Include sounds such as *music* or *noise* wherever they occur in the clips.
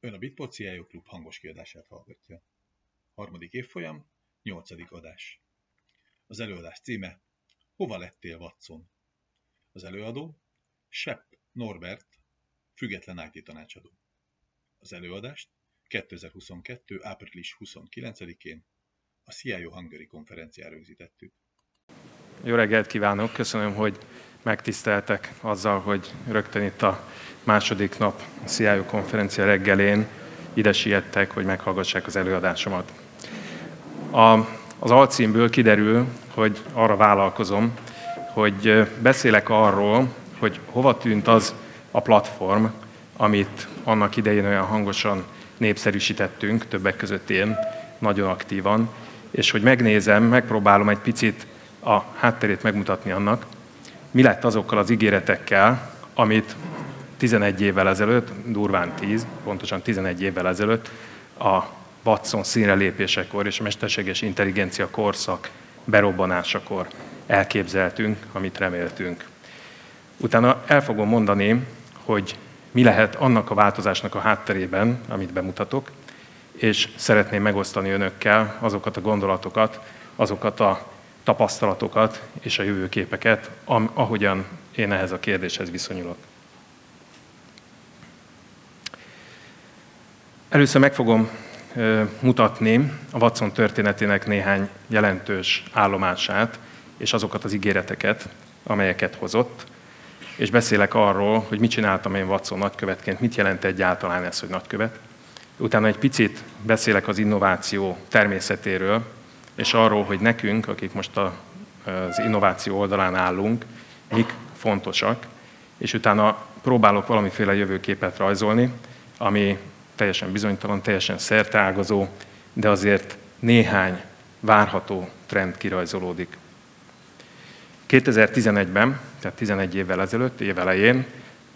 Ön a Bitport CIO Klub hangos kiadását hallgatja. Harmadik évfolyam, nyolcadik adás. Az előadás címe Hova lettél, Watson? Az előadó Sepp Norbert, független IT tanácsadó. Az előadást 2022. április 29-én a CIO Hungary konferenciára rögzítettük. Jó reggelt kívánok, köszönöm, hogy megtiszteltek azzal, hogy rögtön itt a második nap a CIO konferencia reggelén ide siettek, hogy meghallgassák az előadásomat. A, az alcímből kiderül, hogy arra vállalkozom, hogy beszélek arról, hogy hova tűnt az a platform, amit annak idején olyan hangosan népszerűsítettünk, többek között én, nagyon aktívan, és hogy megnézem, megpróbálom egy picit a hátterét megmutatni annak, mi lett azokkal az ígéretekkel, amit 11 évvel ezelőtt, durván 10, pontosan 11 évvel ezelőtt a Watson színre lépésekor és a mesterséges intelligencia korszak berobbanásakor elképzeltünk, amit reméltünk. Utána el fogom mondani, hogy mi lehet annak a változásnak a hátterében, amit bemutatok, és szeretném megosztani önökkel azokat a gondolatokat, azokat a tapasztalatokat és a jövőképeket, ahogyan én ehhez a kérdéshez viszonyulok. Először meg fogom mutatni a Watson történetének néhány jelentős állomását, és azokat az ígéreteket, amelyeket hozott, és beszélek arról, hogy mit csináltam én Watson nagykövetként, mit jelent egyáltalán ez, hogy nagykövet. Utána egy picit beszélek az innováció természetéről, és arról, hogy nekünk, akik most a, az innováció oldalán állunk, mik fontosak, és utána próbálok valamiféle jövőképet rajzolni, ami teljesen bizonytalan, teljesen szerteágazó, de azért néhány várható trend kirajzolódik. 2011-ben, tehát 11 évvel ezelőtt, év elején,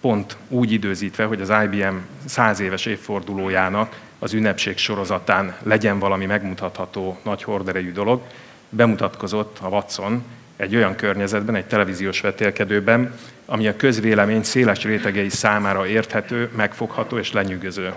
pont úgy időzítve, hogy az IBM 100 éves évfordulójának az ünnepség sorozatán legyen valami megmutatható nagy horderejű dolog, bemutatkozott a Watson egy olyan környezetben, egy televíziós vetélkedőben, ami a közvélemény széles rétegei számára érthető, megfogható és lenyűgöző.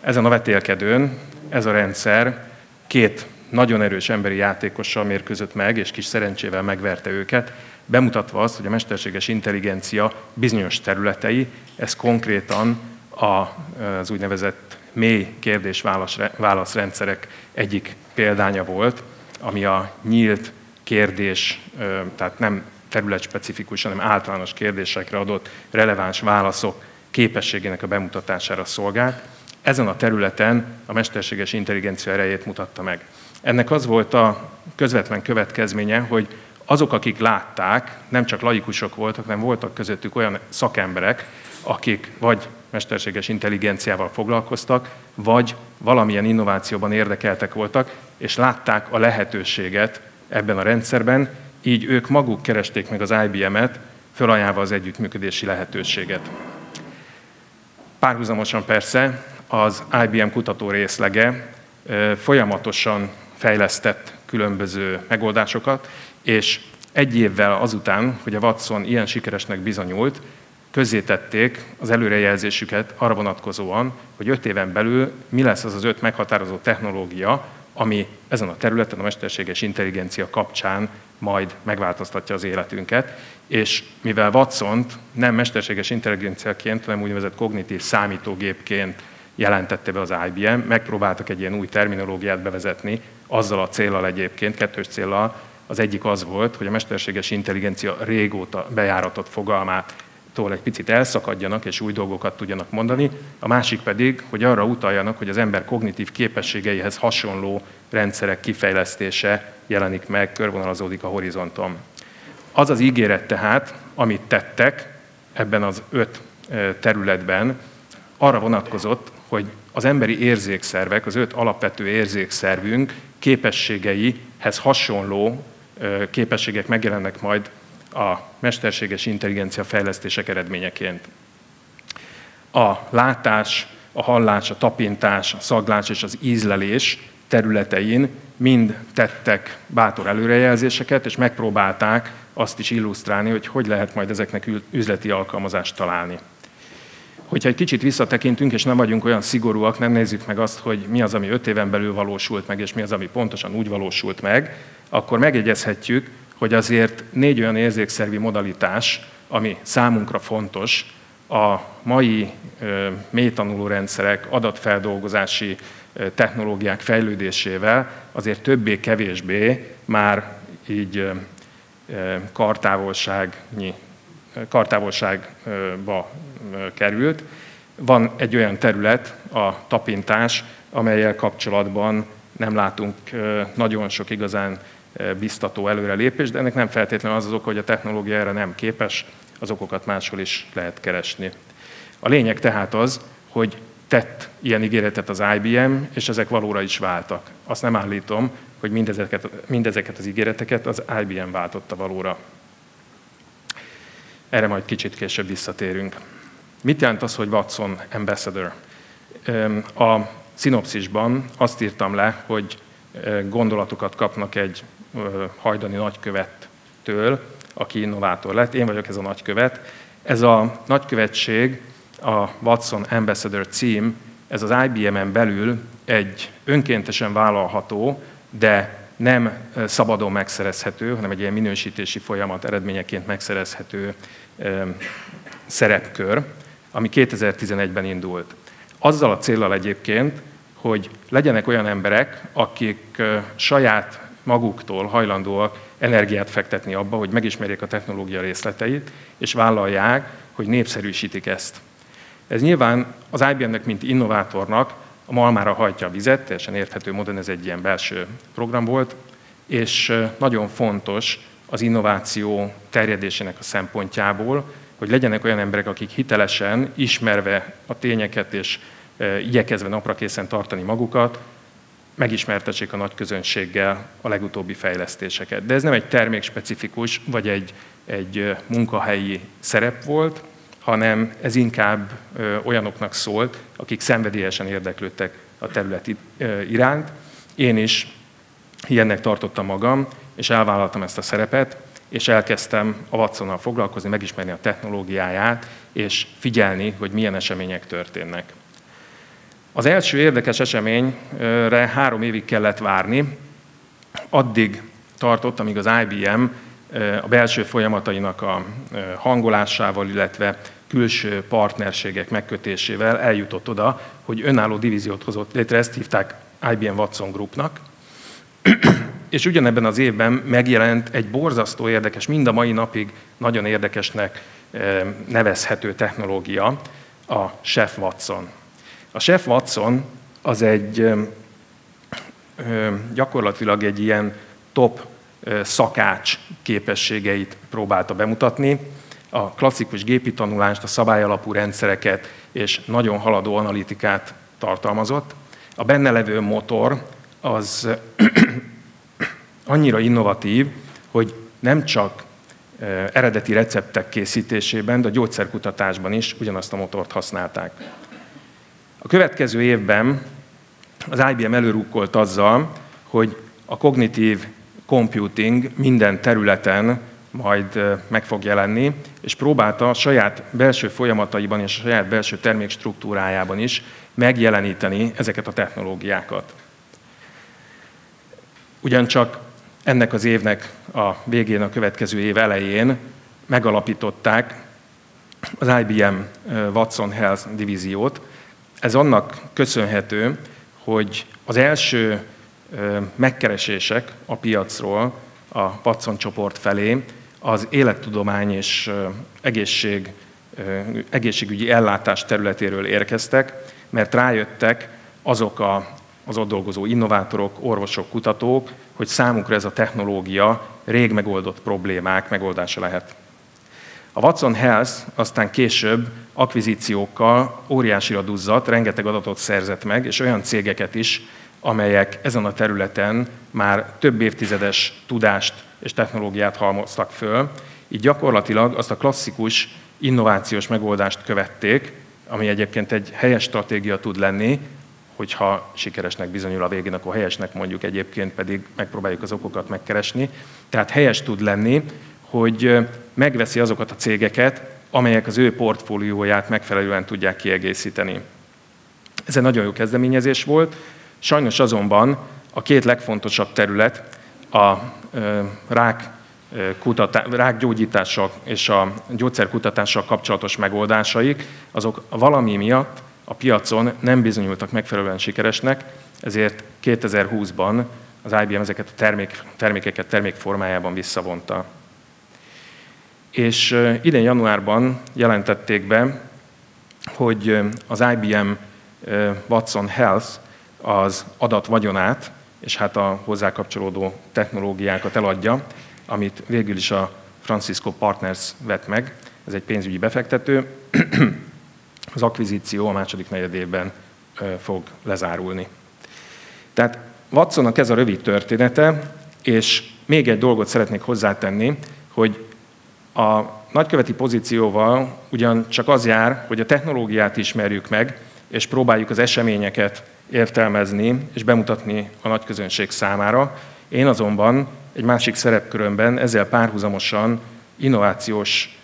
Ezen a vetélkedőn ez a rendszer két nagyon erős emberi játékossal mérkőzött meg, és kis szerencsével megverte őket, bemutatva azt, hogy a mesterséges intelligencia bizonyos területei, ez konkrétan az úgynevezett mély kérdés-válaszrendszerek egyik példánya volt, ami a nyílt kérdés, tehát nem területspecifikus, hanem általános kérdésekre adott releváns válaszok képességének a bemutatására szolgált. Ezen a területen a mesterséges intelligencia erejét mutatta meg. Ennek az volt a közvetlen következménye, hogy azok, akik látták, nem csak laikusok voltak, hanem voltak közöttük olyan szakemberek, akik vagy mesterséges intelligenciával foglalkoztak, vagy valamilyen innovációban érdekeltek voltak, és látták a lehetőséget ebben a rendszerben, így ők maguk keresték meg az IBM-et, fölajánlva az együttműködési lehetőséget. Párhuzamosan persze az IBM kutató részlege folyamatosan fejlesztett különböző megoldásokat, és egy évvel azután, hogy a Watson ilyen sikeresnek bizonyult, közzétették az előrejelzésüket arra vonatkozóan, hogy öt éven belül mi lesz az az öt meghatározó technológia, ami ezen a területen a mesterséges intelligencia kapcsán majd megváltoztatja az életünket. És mivel watson nem mesterséges intelligenciaként, hanem úgynevezett kognitív számítógépként jelentette be az IBM, megpróbáltak egy ilyen új terminológiát bevezetni, azzal a célral egyébként, kettős célral, az egyik az volt, hogy a mesterséges intelligencia régóta bejáratott fogalmát tól egy picit elszakadjanak és új dolgokat tudjanak mondani, a másik pedig, hogy arra utaljanak, hogy az ember kognitív képességeihez hasonló rendszerek kifejlesztése jelenik meg, körvonalazódik a horizonton. Az az ígéret tehát, amit tettek ebben az öt területben, arra vonatkozott, hogy az emberi érzékszervek, az öt alapvető érzékszervünk képességeihez hasonló képességek megjelennek majd a mesterséges intelligencia fejlesztések eredményeként. A látás, a hallás, a tapintás, a szaglás és az ízlelés területein mind tettek bátor előrejelzéseket, és megpróbálták azt is illusztrálni, hogy hogy lehet majd ezeknek üzleti alkalmazást találni. hogyha egy kicsit visszatekintünk, és nem vagyunk olyan szigorúak, nem nézzük meg azt, hogy mi az, ami öt éven belül valósult meg, és mi az, ami pontosan úgy valósult meg, akkor megjegyezhetjük, hogy azért négy olyan érzékszervi modalitás, ami számunkra fontos, a mai mélytanuló rendszerek, adatfeldolgozási technológiák fejlődésével azért többé-kevésbé már így kartávolságnyi, kartávolságba került. Van egy olyan terület, a tapintás, amelyel kapcsolatban nem látunk nagyon sok igazán biztató előrelépést, de ennek nem feltétlenül az az oka, hogy a technológia erre nem képes, az okokat máshol is lehet keresni. A lényeg tehát az, hogy tett ilyen ígéretet az IBM, és ezek valóra is váltak. Azt nem állítom, hogy mindezeket, mindezeket az ígéreteket az IBM váltotta valóra. Erre majd kicsit később visszatérünk. Mit jelent az, hogy Watson Ambassador? A szinopszisban azt írtam le, hogy gondolatokat kapnak egy hajdani nagykövettől, aki innovátor lett. Én vagyok ez a nagykövet. Ez a nagykövetség, a Watson Ambassador cím, ez az IBM-en belül egy önkéntesen vállalható, de nem szabadon megszerezhető, hanem egy ilyen minősítési folyamat eredményeként megszerezhető szerepkör, ami 2011-ben indult. Azzal a célral egyébként, hogy legyenek olyan emberek, akik saját maguktól hajlandóak energiát fektetni abba, hogy megismerjék a technológia részleteit, és vállalják, hogy népszerűsítik ezt. Ez nyilván az IBM-nek, mint innovátornak a malmára hajtja a vizet, teljesen érthető módon ez egy ilyen belső program volt, és nagyon fontos az innováció terjedésének a szempontjából, hogy legyenek olyan emberek, akik hitelesen, ismerve a tényeket és igyekezve naprakészen tartani magukat, megismertessék a nagy közönséggel a legutóbbi fejlesztéseket. De ez nem egy termékspecifikus, vagy egy, egy munkahelyi szerep volt, hanem ez inkább olyanoknak szólt, akik szenvedélyesen érdeklődtek a terület iránt. Én is ilyennek tartottam magam, és elvállaltam ezt a szerepet, és elkezdtem a Watsonnal foglalkozni, megismerni a technológiáját, és figyelni, hogy milyen események történnek. Az első érdekes eseményre három évig kellett várni, addig tartott, amíg az IBM a belső folyamatainak a hangolásával, illetve külső partnerségek megkötésével eljutott oda, hogy önálló divíziót hozott létre, ezt hívták IBM Watson Groupnak, *clears throat* és ugyanebben az évben megjelent egy borzasztó érdekes, mind a mai napig nagyon érdekesnek nevezhető technológia, a Chef Watson. A Chef Watson az egy gyakorlatilag egy ilyen top szakács képességeit próbálta bemutatni, a klasszikus gépi tanulást, a szabályalapú rendszereket és nagyon haladó analitikát tartalmazott. A benne levő motor az *clears throat* annyira innovatív, hogy nem csak eredeti receptek készítésében, de a gyógyszerkutatásban is ugyanazt a motort használták. A következő évben az IBM előrukkolt azzal, hogy a kognitív computing minden területen majd meg fog jelenni, és próbálta a saját belső folyamataiban és a saját belső termék struktúrájában is megjeleníteni ezeket a technológiákat. Ugyancsak ennek az évnek a végén, a következő év elején megalapították az IBM Watson Health divíziót. Ez annak köszönhető, hogy az első megkeresések a piacról a Watson csoport felé az élettudomány és egészség, egészségügyi ellátás területéről érkeztek, mert rájöttek azok a, az ott dolgozó innovátorok, orvosok, kutatók, hogy számukra ez a technológia rég megoldott problémák megoldása lehet. A Watson Health aztán később akvizíciókkal óriásira duzzadt, rengeteg adatot szerzett meg, és olyan cégeket is, amelyek ezen a területen már több évtizedes tudást és technológiát halmoztak föl, így gyakorlatilag azt a klasszikus innovációs megoldást követték, ami egyébként egy helyes stratégia tud lenni, hogyha sikeresnek bizonyul a végén, akkor helyesnek mondjuk egyébként pedig megpróbáljuk az okokat megkeresni. Tehát helyes tud lenni, hogy megveszi azokat a cégeket, amelyek az ő portfólióját megfelelően tudják kiegészíteni. Ez egy nagyon jó kezdeményezés volt, sajnos azonban a két legfontosabb terület a rák kutatá, rákgyógyítással és a gyógyszerkutatással kapcsolatos megoldásaik, azok valami miatt a piacon nem bizonyultak megfelelően sikeresnek, ezért 2020-ban az IBM ezeket a termék, termékeket termékformájában visszavonta. És idén januárban jelentették be, hogy az IBM Watson Health az adat vagyonát, és hát a hozzá kapcsolódó technológiákat eladja, amit végül is a Francisco Partners vett meg, ez egy pénzügyi befektető. Az akvizíció a második negyedében fog lezárulni. Tehát Watsonnak ez a rövid története, és még egy dolgot szeretnék hozzátenni, hogy a nagyköveti pozícióval ugyan csak az jár, hogy a technológiát ismerjük meg, és próbáljuk az eseményeket értelmezni és bemutatni a nagyközönség számára. Én azonban egy másik szerepkörömben ezzel párhuzamosan innovációs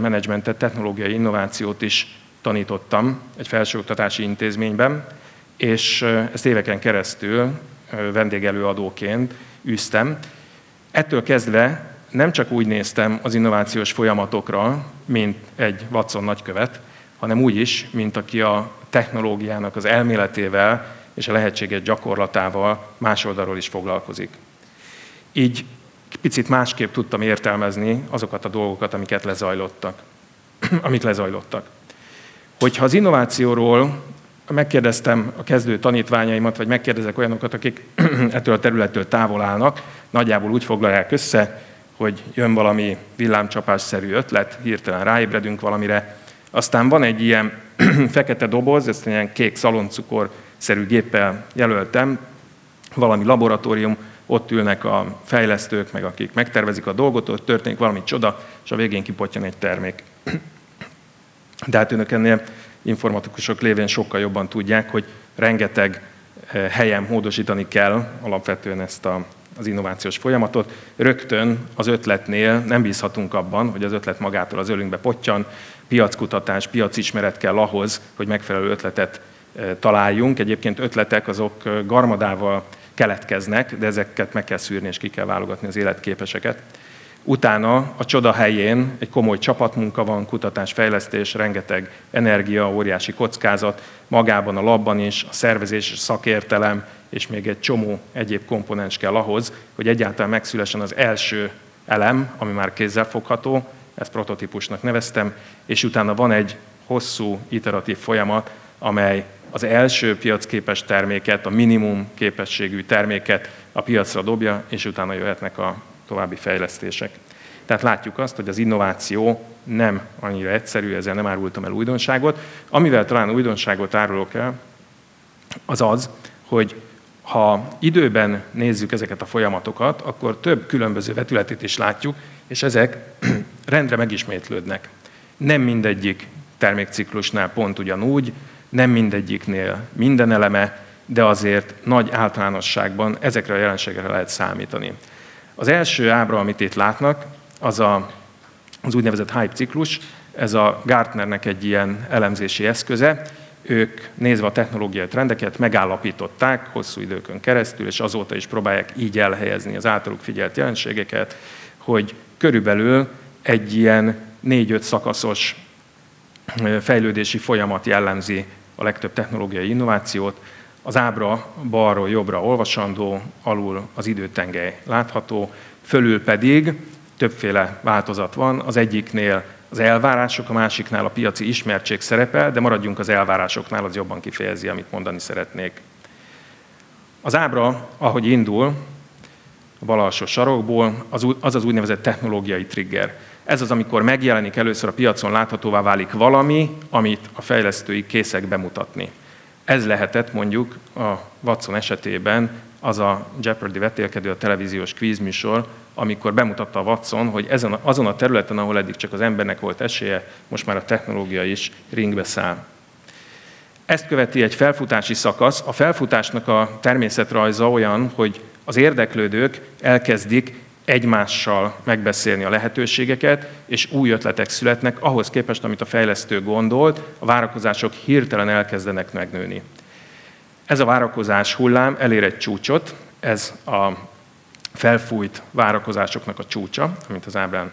menedzsmentet, technológiai innovációt is tanítottam egy felsőoktatási intézményben, és ezt éveken keresztül vendégelőadóként űztem. Ettől kezdve nem csak úgy néztem az innovációs folyamatokra, mint egy Watson nagykövet, hanem úgy is, mint aki a technológiának az elméletével és a lehetséges gyakorlatával más oldalról is foglalkozik. Így picit másképp tudtam értelmezni azokat a dolgokat, amiket lezajlottak. *clears throat* amik lezajlottak. Hogyha az innovációról megkérdeztem a kezdő tanítványaimat, vagy megkérdezek olyanokat, akik *clears throat* ettől a területtől távol állnak, nagyjából úgy foglalják össze, hogy jön valami villámcsapásszerű ötlet, hirtelen ráébredünk valamire, aztán van egy ilyen *clears throat* fekete doboz, ezt ilyen kék szaloncukor-szerű géppel jelöltem, valami laboratórium, ott ülnek a fejlesztők, meg akik megtervezik a dolgot, ott történik valami csoda, és a végén kipottyan egy termék. *clears throat* De hát önök ennél informatikusok lévén sokkal jobban tudják, hogy rengeteg eh, helyen módosítani kell alapvetően ezt a, az innovációs folyamatot. Rögtön az ötletnél nem bízhatunk abban, hogy az ötlet magától az ölünkbe pottyan, piackutatás, piacismeret kell ahhoz, hogy megfelelő ötletet eh, találjunk. Egyébként ötletek azok eh, garmadával keletkeznek, de ezeket meg kell szűrni és ki kell válogatni az életképeseket. Utána a csoda helyén egy komoly csapatmunka van, kutatás, fejlesztés, rengeteg energia, óriási kockázat, magában a labban is, a szervezés, szakértelem, és még egy csomó egyéb komponens kell ahhoz, hogy egyáltalán megszülessen az első elem, ami már kézzelfogható, ezt prototípusnak neveztem, és utána van egy hosszú iteratív folyamat, amely az első piacképes terméket, a minimum képességű terméket a piacra dobja, és utána jöhetnek a további fejlesztések. Tehát látjuk azt, hogy az innováció nem annyira egyszerű, ezzel nem árultam el újdonságot. Amivel talán újdonságot árulok el, az az, hogy ha időben nézzük ezeket a folyamatokat, akkor több különböző vetületét is látjuk, és ezek *clears throat* rendre megismétlődnek. Nem mindegyik termékciklusnál pont ugyanúgy, nem mindegyiknél minden eleme, de azért nagy általánosságban ezekre a jelenségekre lehet számítani. Az első ábra, amit itt látnak, az a, az úgynevezett hype ciklus, ez a Gartnernek egy ilyen elemzési eszköze. Ők nézve a technológiai trendeket megállapították hosszú időkön keresztül, és azóta is próbálják így elhelyezni az általuk figyelt jelenségeket, hogy körülbelül egy ilyen négy-öt szakaszos fejlődési folyamat jellemzi a legtöbb technológiai innovációt. Az ábra balról jobbra olvasandó, alul az időtengely látható, fölül pedig többféle változat van. Az egyiknél az elvárások, a másiknál a piaci ismertség szerepel, de maradjunk az elvárásoknál, az jobban kifejezi, amit mondani szeretnék. Az ábra, ahogy indul, a bal alsó sarokból, az az, az úgynevezett technológiai trigger. Ez az, amikor megjelenik először a piacon láthatóvá válik valami, amit a fejlesztői készek bemutatni. Ez lehetett mondjuk a Watson esetében az a Jeopardy vetélkedő, a televíziós kvízműsor, amikor bemutatta a Watson, hogy ezen, azon a területen, ahol eddig csak az embernek volt esélye, most már a technológia is ringbe száll. Ezt követi egy felfutási szakasz. A felfutásnak a természetrajza olyan, hogy az érdeklődők elkezdik egymással megbeszélni a lehetőségeket, és új ötletek születnek, ahhoz képest, amit a fejlesztő gondolt, a várakozások hirtelen elkezdenek megnőni. Ez a várakozás hullám elér egy csúcsot, ez a felfújt várakozásoknak a csúcsa, amit az ábrán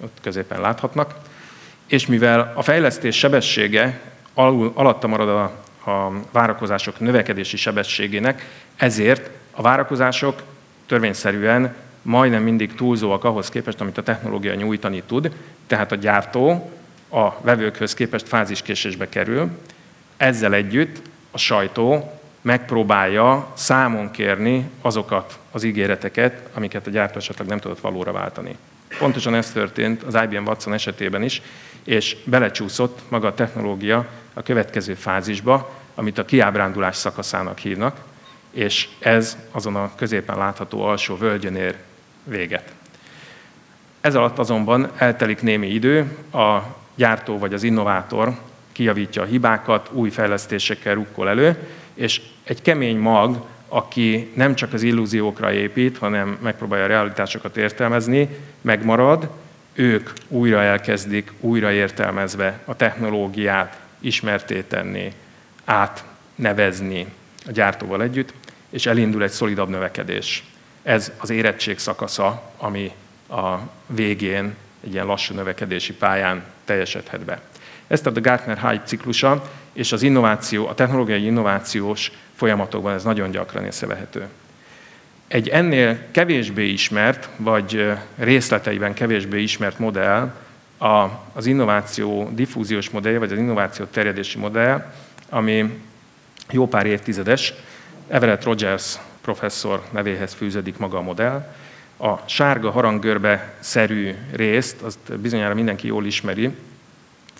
ott középen láthatnak, és mivel a fejlesztés sebessége alul, alatta marad a, a várakozások növekedési sebességének, ezért a várakozások törvényszerűen majdnem mindig túlzóak ahhoz képest, amit a technológia nyújtani tud, tehát a gyártó a vevőkhöz képest fáziskésésbe kerül, ezzel együtt a sajtó megpróbálja számon kérni azokat az ígéreteket, amiket a gyártó esetleg nem tudott valóra váltani. Pontosan ez történt az IBM Watson esetében is, és belecsúszott maga a technológia a következő fázisba, amit a kiábrándulás szakaszának hívnak, és ez azon a középen látható alsó völgyön ér véget. Ez alatt azonban eltelik némi idő, a gyártó vagy az innovátor kijavítja a hibákat, új fejlesztésekkel rukkol elő, és egy kemény mag, aki nem csak az illúziókra épít, hanem megpróbálja a realitásokat értelmezni, megmarad, ők újra elkezdik, újra értelmezve a technológiát ismerté tenni, átnevezni a gyártóval együtt, és elindul egy szolidabb növekedés. Ez az érettség szakasza, ami a végén egy ilyen lassú növekedési pályán teljesedhet be. Ez tehát a Gartner Hype ciklusa, és az innováció, a technológiai innovációs folyamatokban ez nagyon gyakran észrevehető. Egy ennél kevésbé ismert, vagy részleteiben kevésbé ismert modell az innováció diffúziós modell, vagy az innováció terjedési modell, ami jó pár évtizedes, Everett Rogers professzor nevéhez fűződik maga a modell. A sárga haranggörbe szerű részt, azt bizonyára mindenki jól ismeri,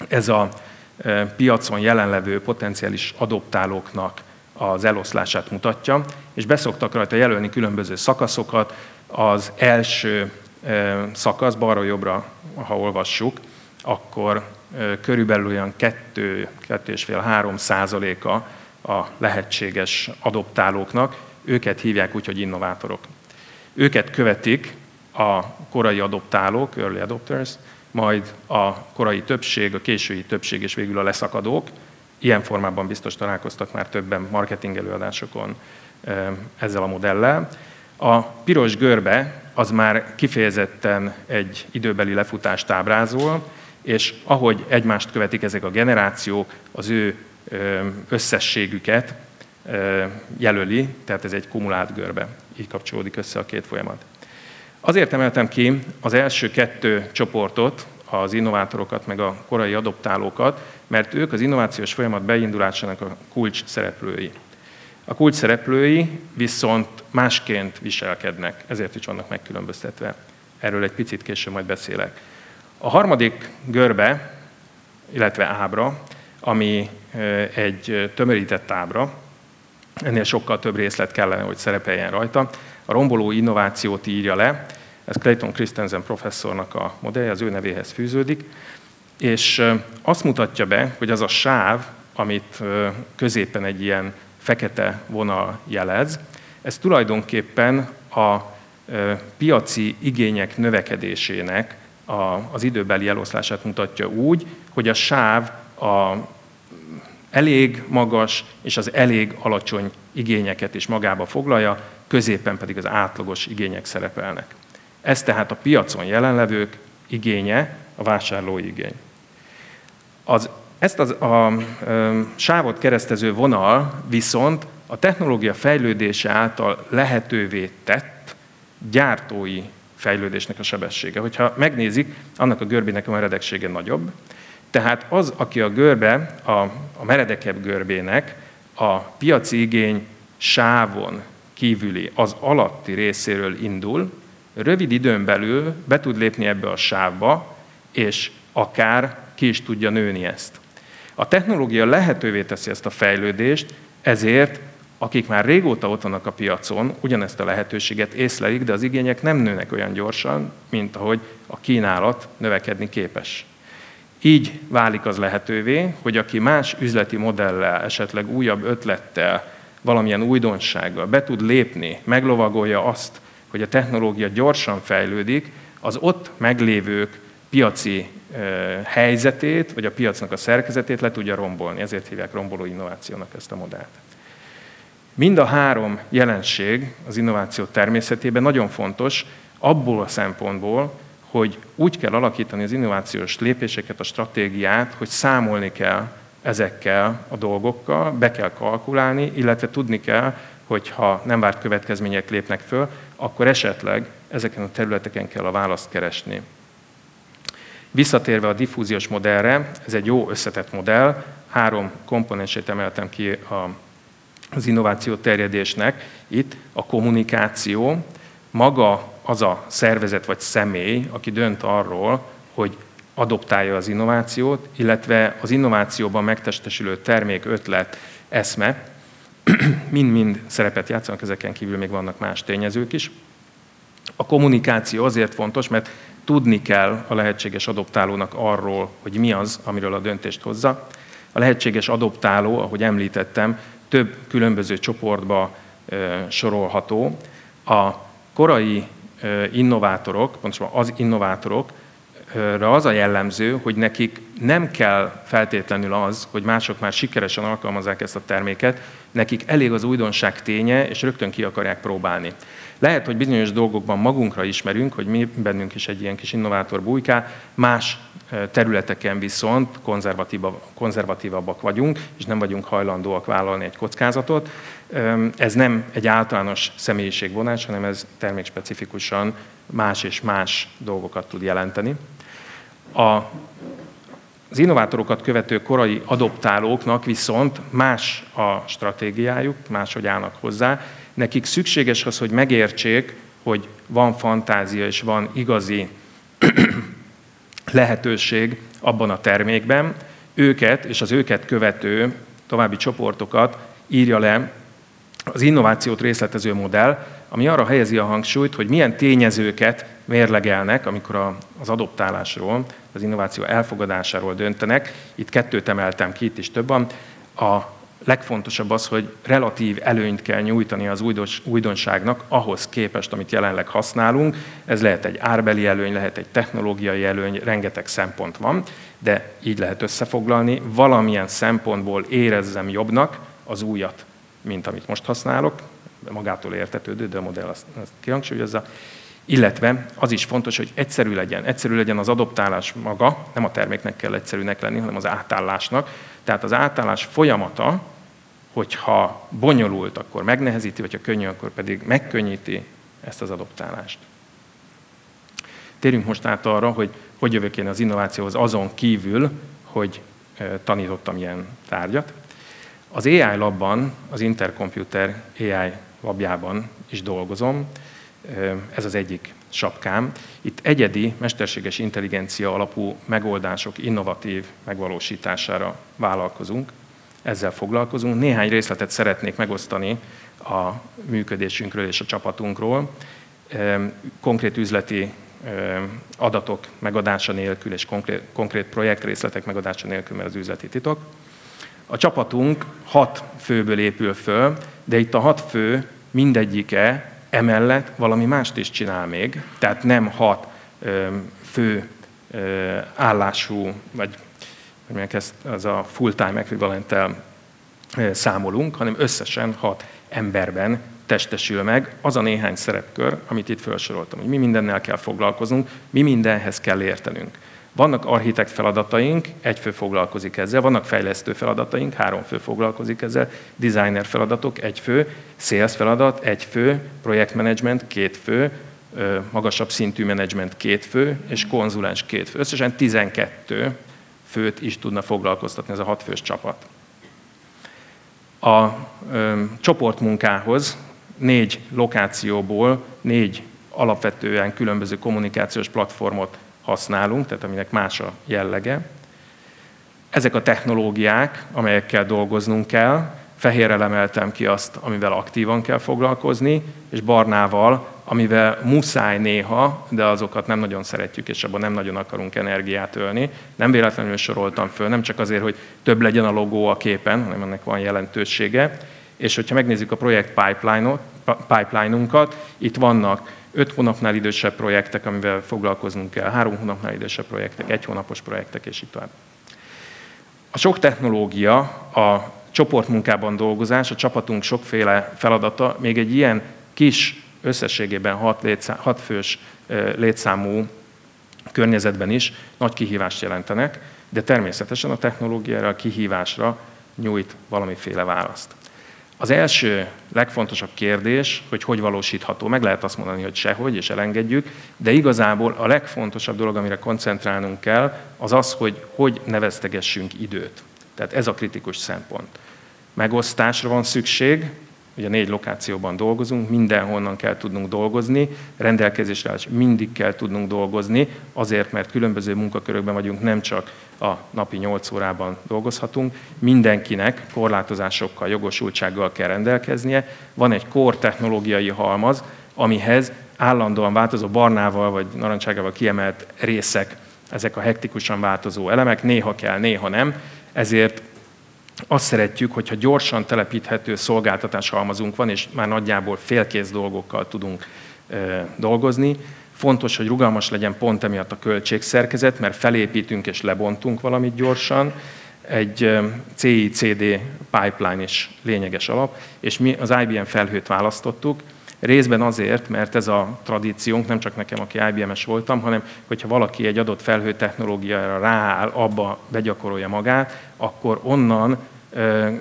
ez a e, piacon jelenlevő potenciális adoptálóknak az eloszlását mutatja, és beszoktak rajta jelölni különböző szakaszokat. Az első e, szakasz, balra-jobbra, ha olvassuk, akkor e, körülbelül olyan 2-2,5-3 százaléka a lehetséges adoptálóknak, őket hívják úgy, hogy innovátorok. Őket követik a korai adoptálók, early adopters, majd a korai többség, a késői többség és végül a leszakadók. Ilyen formában biztos találkoztak már többen marketing előadásokon ezzel a modellel. A piros görbe az már kifejezetten egy időbeli lefutást ábrázol, és ahogy egymást követik ezek a generációk, az ő összességüket jelöli, tehát ez egy kumulált görbe. Így kapcsolódik össze a két folyamat. Azért emeltem ki az első kettő csoportot, az innovátorokat, meg a korai adoptálókat, mert ők az innovációs folyamat beindulásának a kulcs szereplői. A kulcs szereplői viszont másként viselkednek, ezért is vannak megkülönböztetve. Erről egy picit később majd beszélek. A harmadik görbe, illetve ábra, ami egy tömörített ábra, ennél sokkal több részlet kellene, hogy szerepeljen rajta. A romboló innovációt írja le, ez Clayton Christensen professzornak a modellje, az ő nevéhez fűződik, és azt mutatja be, hogy az a sáv, amit középen egy ilyen fekete vonal jelez, ez tulajdonképpen a piaci igények növekedésének az időbeli eloszlását mutatja úgy, hogy a sáv a elég magas és az elég alacsony igényeket is magába foglalja, középen pedig az átlagos igények szerepelnek. Ez tehát a piacon jelenlevők igénye, a vásárlói igény. Az, ezt az, a, a sávot keresztező vonal viszont a technológia fejlődése által lehetővé tett gyártói fejlődésnek a sebessége. Hogyha megnézik, annak a görbének a meredeksége nagyobb, tehát az, aki a görbe, a, a meredekebb görbének a piaci igény sávon kívüli, az alatti részéről indul, rövid időn belül be tud lépni ebbe a sávba, és akár ki is tudja nőni ezt. A technológia lehetővé teszi ezt a fejlődést, ezért akik már régóta ott vannak a piacon, ugyanezt a lehetőséget észlelik, de az igények nem nőnek olyan gyorsan, mint ahogy a kínálat növekedni képes. Így válik az lehetővé, hogy aki más üzleti modellel, esetleg újabb ötlettel, valamilyen újdonsággal be tud lépni, meglovagolja azt, hogy a technológia gyorsan fejlődik, az ott meglévők piaci helyzetét, vagy a piacnak a szerkezetét le tudja rombolni. Ezért hívják romboló innovációnak ezt a modellt. Mind a három jelenség az innováció természetében nagyon fontos, abból a szempontból, hogy úgy kell alakítani az innovációs lépéseket, a stratégiát, hogy számolni kell ezekkel a dolgokkal, be kell kalkulálni, illetve tudni kell, hogy ha nem várt következmények lépnek föl, akkor esetleg ezeken a területeken kell a választ keresni. Visszatérve a diffúziós modellre, ez egy jó összetett modell, három komponensét emeltem ki az innováció terjedésnek. Itt a kommunikáció, maga az a szervezet vagy személy, aki dönt arról, hogy adoptálja az innovációt, illetve az innovációban megtestesülő termék, ötlet, eszme, *clears throat* mind-mind szerepet játszanak, ezeken kívül még vannak más tényezők is. A kommunikáció azért fontos, mert tudni kell a lehetséges adoptálónak arról, hogy mi az, amiről a döntést hozza. A lehetséges adoptáló, ahogy említettem, több különböző csoportba sorolható. A korai innovátorok, pontosabban az innovátorok, az a jellemző, hogy nekik nem kell feltétlenül az, hogy mások már sikeresen alkalmazzák ezt a terméket, nekik elég az újdonság ténye, és rögtön ki akarják próbálni. Lehet, hogy bizonyos dolgokban magunkra ismerünk, hogy mi bennünk is egy ilyen kis innovátor bújká, más területeken viszont konzervatívabbak vagyunk, és nem vagyunk hajlandóak vállalni egy kockázatot. Ez nem egy általános személyiségvonás, hanem ez termékspecifikusan más és más dolgokat tud jelenteni. A az innovátorokat követő korai adoptálóknak viszont más a stratégiájuk, máshogy állnak hozzá. Nekik szükséges az, hogy megértsék, hogy van fantázia és van igazi lehetőség abban a termékben. Őket és az őket követő további csoportokat írja le az innovációt részletező modell, ami arra helyezi a hangsúlyt, hogy milyen tényezőket mérlegelnek, amikor az adoptálásról, az innováció elfogadásáról döntenek. Itt kettőt emeltem ki, itt is több van. A legfontosabb az, hogy relatív előnyt kell nyújtani az újdonságnak ahhoz képest, amit jelenleg használunk. Ez lehet egy árbeli előny, lehet egy technológiai előny, rengeteg szempont van, de így lehet összefoglalni. Valamilyen szempontból érezzem jobbnak az újat, mint amit most használok, magától értetődő, de a modell azt, azt kihangsúlyozza. Illetve az is fontos, hogy egyszerű legyen. Egyszerű legyen az adoptálás maga, nem a terméknek kell egyszerűnek lenni, hanem az átállásnak. Tehát az átállás folyamata, hogyha bonyolult, akkor megnehezíti, vagy ha könnyű, akkor pedig megkönnyíti ezt az adoptálást. Térjünk most át arra, hogy hogy jövök én az innovációhoz azon kívül, hogy tanítottam ilyen tárgyat. Az AI labban, az Intercomputer AI labjában is dolgozom, ez az egyik sapkám. Itt egyedi, mesterséges intelligencia alapú megoldások innovatív megvalósítására vállalkozunk, ezzel foglalkozunk. Néhány részletet szeretnék megosztani a működésünkről és a csapatunkról. Konkrét üzleti adatok megadása nélkül és konkrét, konkrét projektrészletek megadása nélkül, mert az üzleti titok. A csapatunk hat főből épül föl, de itt a hat fő mindegyike emellett valami mást is csinál még, tehát nem hat fő állású, vagy mondjuk ezt az a full-time equivalent számolunk, hanem összesen hat emberben testesül meg az a néhány szerepkör, amit itt felsoroltam, hogy mi mindennel kell foglalkoznunk, mi mindenhez kell értenünk. Vannak architekt feladataink, egy fő foglalkozik ezzel, vannak fejlesztő feladataink, három fő foglalkozik ezzel, designer feladatok, egy fő, sales feladat, egy fő, projektmenedzsment, két fő, magasabb szintű menedzsment két fő, és konzulens két fő. Összesen 12 főt is tudna foglalkoztatni ez a hatfős csapat. A ö, csoportmunkához négy lokációból négy alapvetően különböző kommunikációs platformot használunk, tehát aminek más a jellege. Ezek a technológiák, amelyekkel dolgoznunk kell, fehérrel emeltem ki azt, amivel aktívan kell foglalkozni, és barnával, amivel muszáj néha, de azokat nem nagyon szeretjük, és abban nem nagyon akarunk energiát ölni. Nem véletlenül soroltam föl, nem csak azért, hogy több legyen a logó a képen, hanem ennek van jelentősége. És hogyha megnézzük a projekt pipeline-unkat, itt vannak öt hónapnál idősebb projektek, amivel foglalkoznunk kell, három hónapnál idősebb projektek, egy hónapos projektek, és így tovább. A sok technológia, a csoportmunkában dolgozás, a csapatunk sokféle feladata még egy ilyen kis, összességében hat, létszám, hat fős létszámú környezetben is nagy kihívást jelentenek, de természetesen a technológiára, a kihívásra nyújt valamiféle választ. Az első legfontosabb kérdés, hogy hogy valósítható. Meg lehet azt mondani, hogy sehogy, és elengedjük, de igazából a legfontosabb dolog, amire koncentrálnunk kell, az az, hogy hogy neveztegessünk időt. Tehát ez a kritikus szempont. Megosztásra van szükség, ugye négy lokációban dolgozunk, mindenhonnan kell tudnunk dolgozni, rendelkezésre áll, mindig kell tudnunk dolgozni, azért, mert különböző munkakörökben vagyunk, nem csak a napi 8 órában dolgozhatunk, mindenkinek korlátozásokkal, jogosultsággal kell rendelkeznie. Van egy kor technológiai halmaz, amihez állandóan változó barnával vagy narancságával kiemelt részek, ezek a hektikusan változó elemek, néha kell, néha nem, ezért azt szeretjük, hogyha gyorsan telepíthető szolgáltatás halmazunk van, és már nagyjából félkész dolgokkal tudunk dolgozni. Fontos, hogy rugalmas legyen pont emiatt a költségszerkezet, mert felépítünk és lebontunk valamit gyorsan. Egy CI-CD pipeline is lényeges alap, és mi az IBM felhőt választottuk, Részben azért, mert ez a tradíciónk, nem csak nekem, aki IBM-es voltam, hanem hogyha valaki egy adott felhő technológiára rááll, abba begyakorolja magát, akkor onnan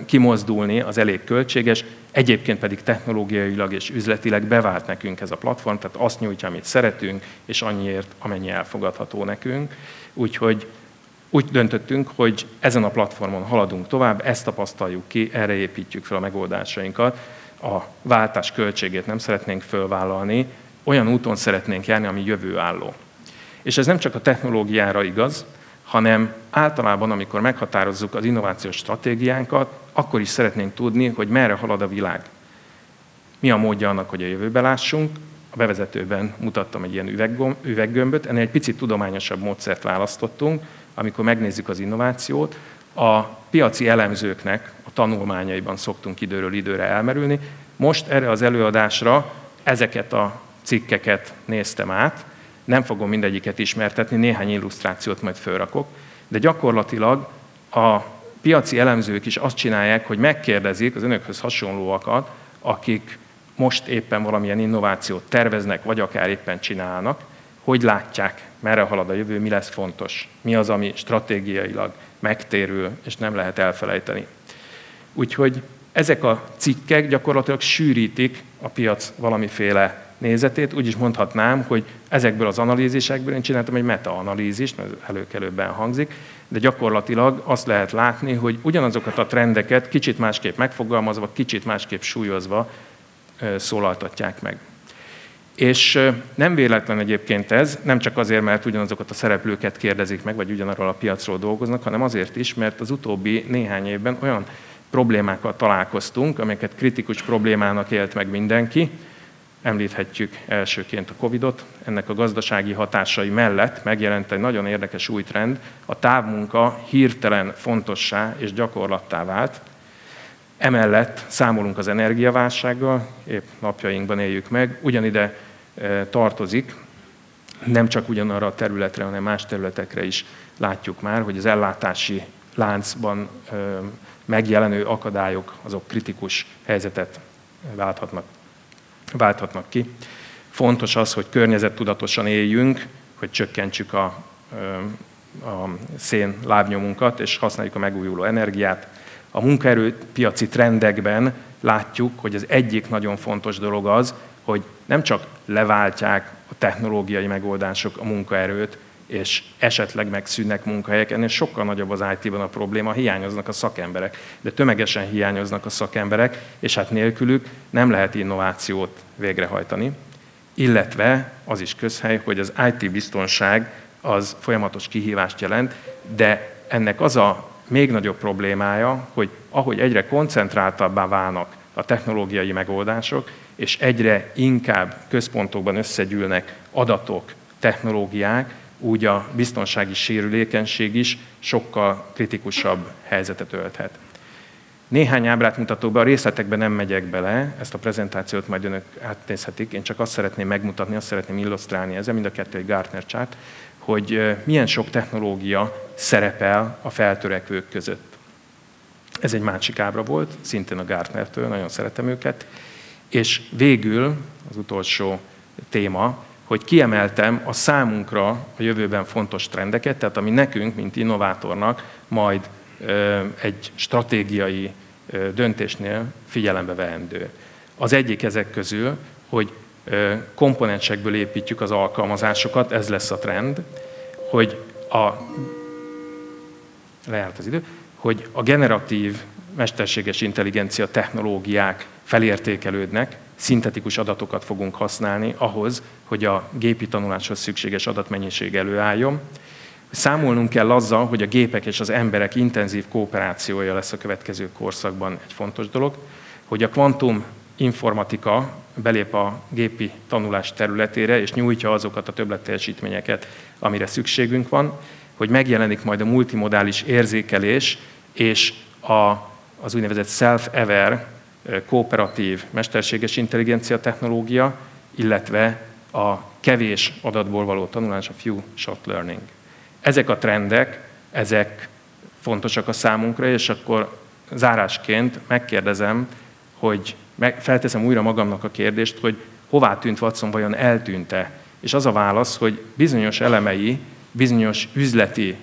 kimozdulni az elég költséges, egyébként pedig technológiailag és üzletileg bevált nekünk ez a platform, tehát azt nyújtja, amit szeretünk, és annyiért, amennyi elfogadható nekünk. Úgyhogy úgy döntöttünk, hogy ezen a platformon haladunk tovább, ezt tapasztaljuk ki, erre építjük fel a megoldásainkat. A váltás költségét nem szeretnénk fölvállalni, olyan úton szeretnénk járni, ami jövőálló. És ez nem csak a technológiára igaz, hanem általában, amikor meghatározzuk az innovációs stratégiánkat, akkor is szeretnénk tudni, hogy merre halad a világ. Mi a módja annak, hogy a jövőbe lássunk. A bevezetőben mutattam egy ilyen üveggömböt, ennél egy picit tudományosabb módszert választottunk, amikor megnézzük az innovációt. A piaci elemzőknek a tanulmányaiban szoktunk időről időre elmerülni. Most erre az előadásra ezeket a cikkeket néztem át, nem fogom mindegyiket ismertetni, néhány illusztrációt majd felrakok, de gyakorlatilag a piaci elemzők is azt csinálják, hogy megkérdezik az önökhöz hasonlóakat, akik most éppen valamilyen innovációt terveznek, vagy akár éppen csinálnak, hogy látják, merre halad a jövő, mi lesz fontos, mi az, ami stratégiailag megtérül, és nem lehet elfelejteni. Úgyhogy ezek a cikkek gyakorlatilag sűrítik a piac valamiféle nézetét. Úgy is mondhatnám, hogy ezekből az analízisekből én csináltam egy meta-analízist, mert előkelőbben hangzik, de gyakorlatilag azt lehet látni, hogy ugyanazokat a trendeket kicsit másképp megfogalmazva, kicsit másképp súlyozva szólaltatják meg. És nem véletlen egyébként ez, nem csak azért, mert ugyanazokat a szereplőket kérdezik meg, vagy ugyanarról a piacról dolgoznak, hanem azért is, mert az utóbbi néhány évben olyan problémákkal találkoztunk, amelyeket kritikus problémának élt meg mindenki, Említhetjük elsőként a Covid-ot. Ennek a gazdasági hatásai mellett megjelent egy nagyon érdekes új trend. A távmunka hirtelen fontossá és gyakorlattá vált. Emellett számolunk az energiaválsággal, épp napjainkban éljük meg. Ugyanide e, tartozik, nem csak ugyanarra a területre, hanem más területekre is látjuk már, hogy az ellátási láncban e, megjelenő akadályok azok kritikus helyzetet válthatnak válthatnak ki. Fontos az, hogy környezettudatosan éljünk, hogy csökkentsük a, a szén lábnyomunkat, és használjuk a megújuló energiát. A munkaerőpiaci trendekben látjuk, hogy az egyik nagyon fontos dolog az, hogy nem csak leváltják a technológiai megoldások a munkaerőt, és esetleg megszűnnek munkahelyek, ennél sokkal nagyobb az IT-ban a probléma, hiányoznak a szakemberek, de tömegesen hiányoznak a szakemberek, és hát nélkülük nem lehet innovációt végrehajtani. Illetve az is közhely, hogy az IT biztonság az folyamatos kihívást jelent, de ennek az a még nagyobb problémája, hogy ahogy egyre koncentráltabbá válnak a technológiai megoldások, és egyre inkább központokban összegyűlnek adatok, technológiák, úgy a biztonsági sérülékenység is sokkal kritikusabb helyzetet ölthet. Néhány ábrát mutatok a részletekben nem megyek bele, ezt a prezentációt majd önök átnézhetik, én csak azt szeretném megmutatni, azt szeretném illusztrálni ezzel, mind a kettő egy Gartner chart, hogy milyen sok technológia szerepel a feltörekvők között. Ez egy másik ábra volt, szintén a Gartnertől, nagyon szeretem őket. És végül az utolsó téma, hogy kiemeltem a számunkra a jövőben fontos trendeket, tehát ami nekünk, mint innovátornak majd egy stratégiai döntésnél figyelembe veendő. Az egyik ezek közül, hogy komponensekből építjük az alkalmazásokat, ez lesz a trend, hogy a lejárt az idő, hogy a generatív mesterséges intelligencia technológiák felértékelődnek, szintetikus adatokat fogunk használni ahhoz, hogy a gépi tanuláshoz szükséges adatmennyiség előálljon. Számolnunk kell azzal, hogy a gépek és az emberek intenzív kooperációja lesz a következő korszakban egy fontos dolog, hogy a kvantum informatika belép a gépi tanulás területére, és nyújtja azokat a többletteljesítményeket, amire szükségünk van, hogy megjelenik majd a multimodális érzékelés és a, az úgynevezett self-aware kooperatív mesterséges intelligencia technológia, illetve a kevés adatból való tanulás, a few shot learning. Ezek a trendek, ezek fontosak a számunkra, és akkor zárásként megkérdezem, hogy felteszem újra magamnak a kérdést, hogy hová tűnt Watson, vajon eltűnte? És az a válasz, hogy bizonyos elemei, bizonyos üzleti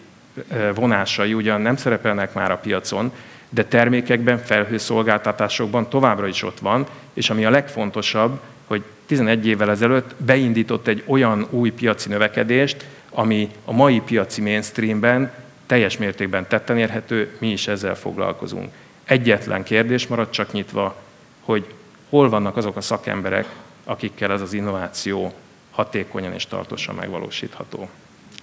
vonásai ugyan nem szerepelnek már a piacon, de termékekben, felhőszolgáltatásokban továbbra is ott van, és ami a legfontosabb, hogy 11 évvel ezelőtt beindított egy olyan új piaci növekedést, ami a mai piaci mainstreamben teljes mértékben tetten érhető, mi is ezzel foglalkozunk. Egyetlen kérdés maradt csak nyitva, hogy hol vannak azok a szakemberek, akikkel ez az innováció hatékonyan és tartósan megvalósítható.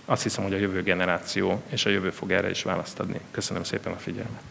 Azt hiszem, hogy a jövő generáció és a jövő fog erre is választ adni. Köszönöm szépen a figyelmet.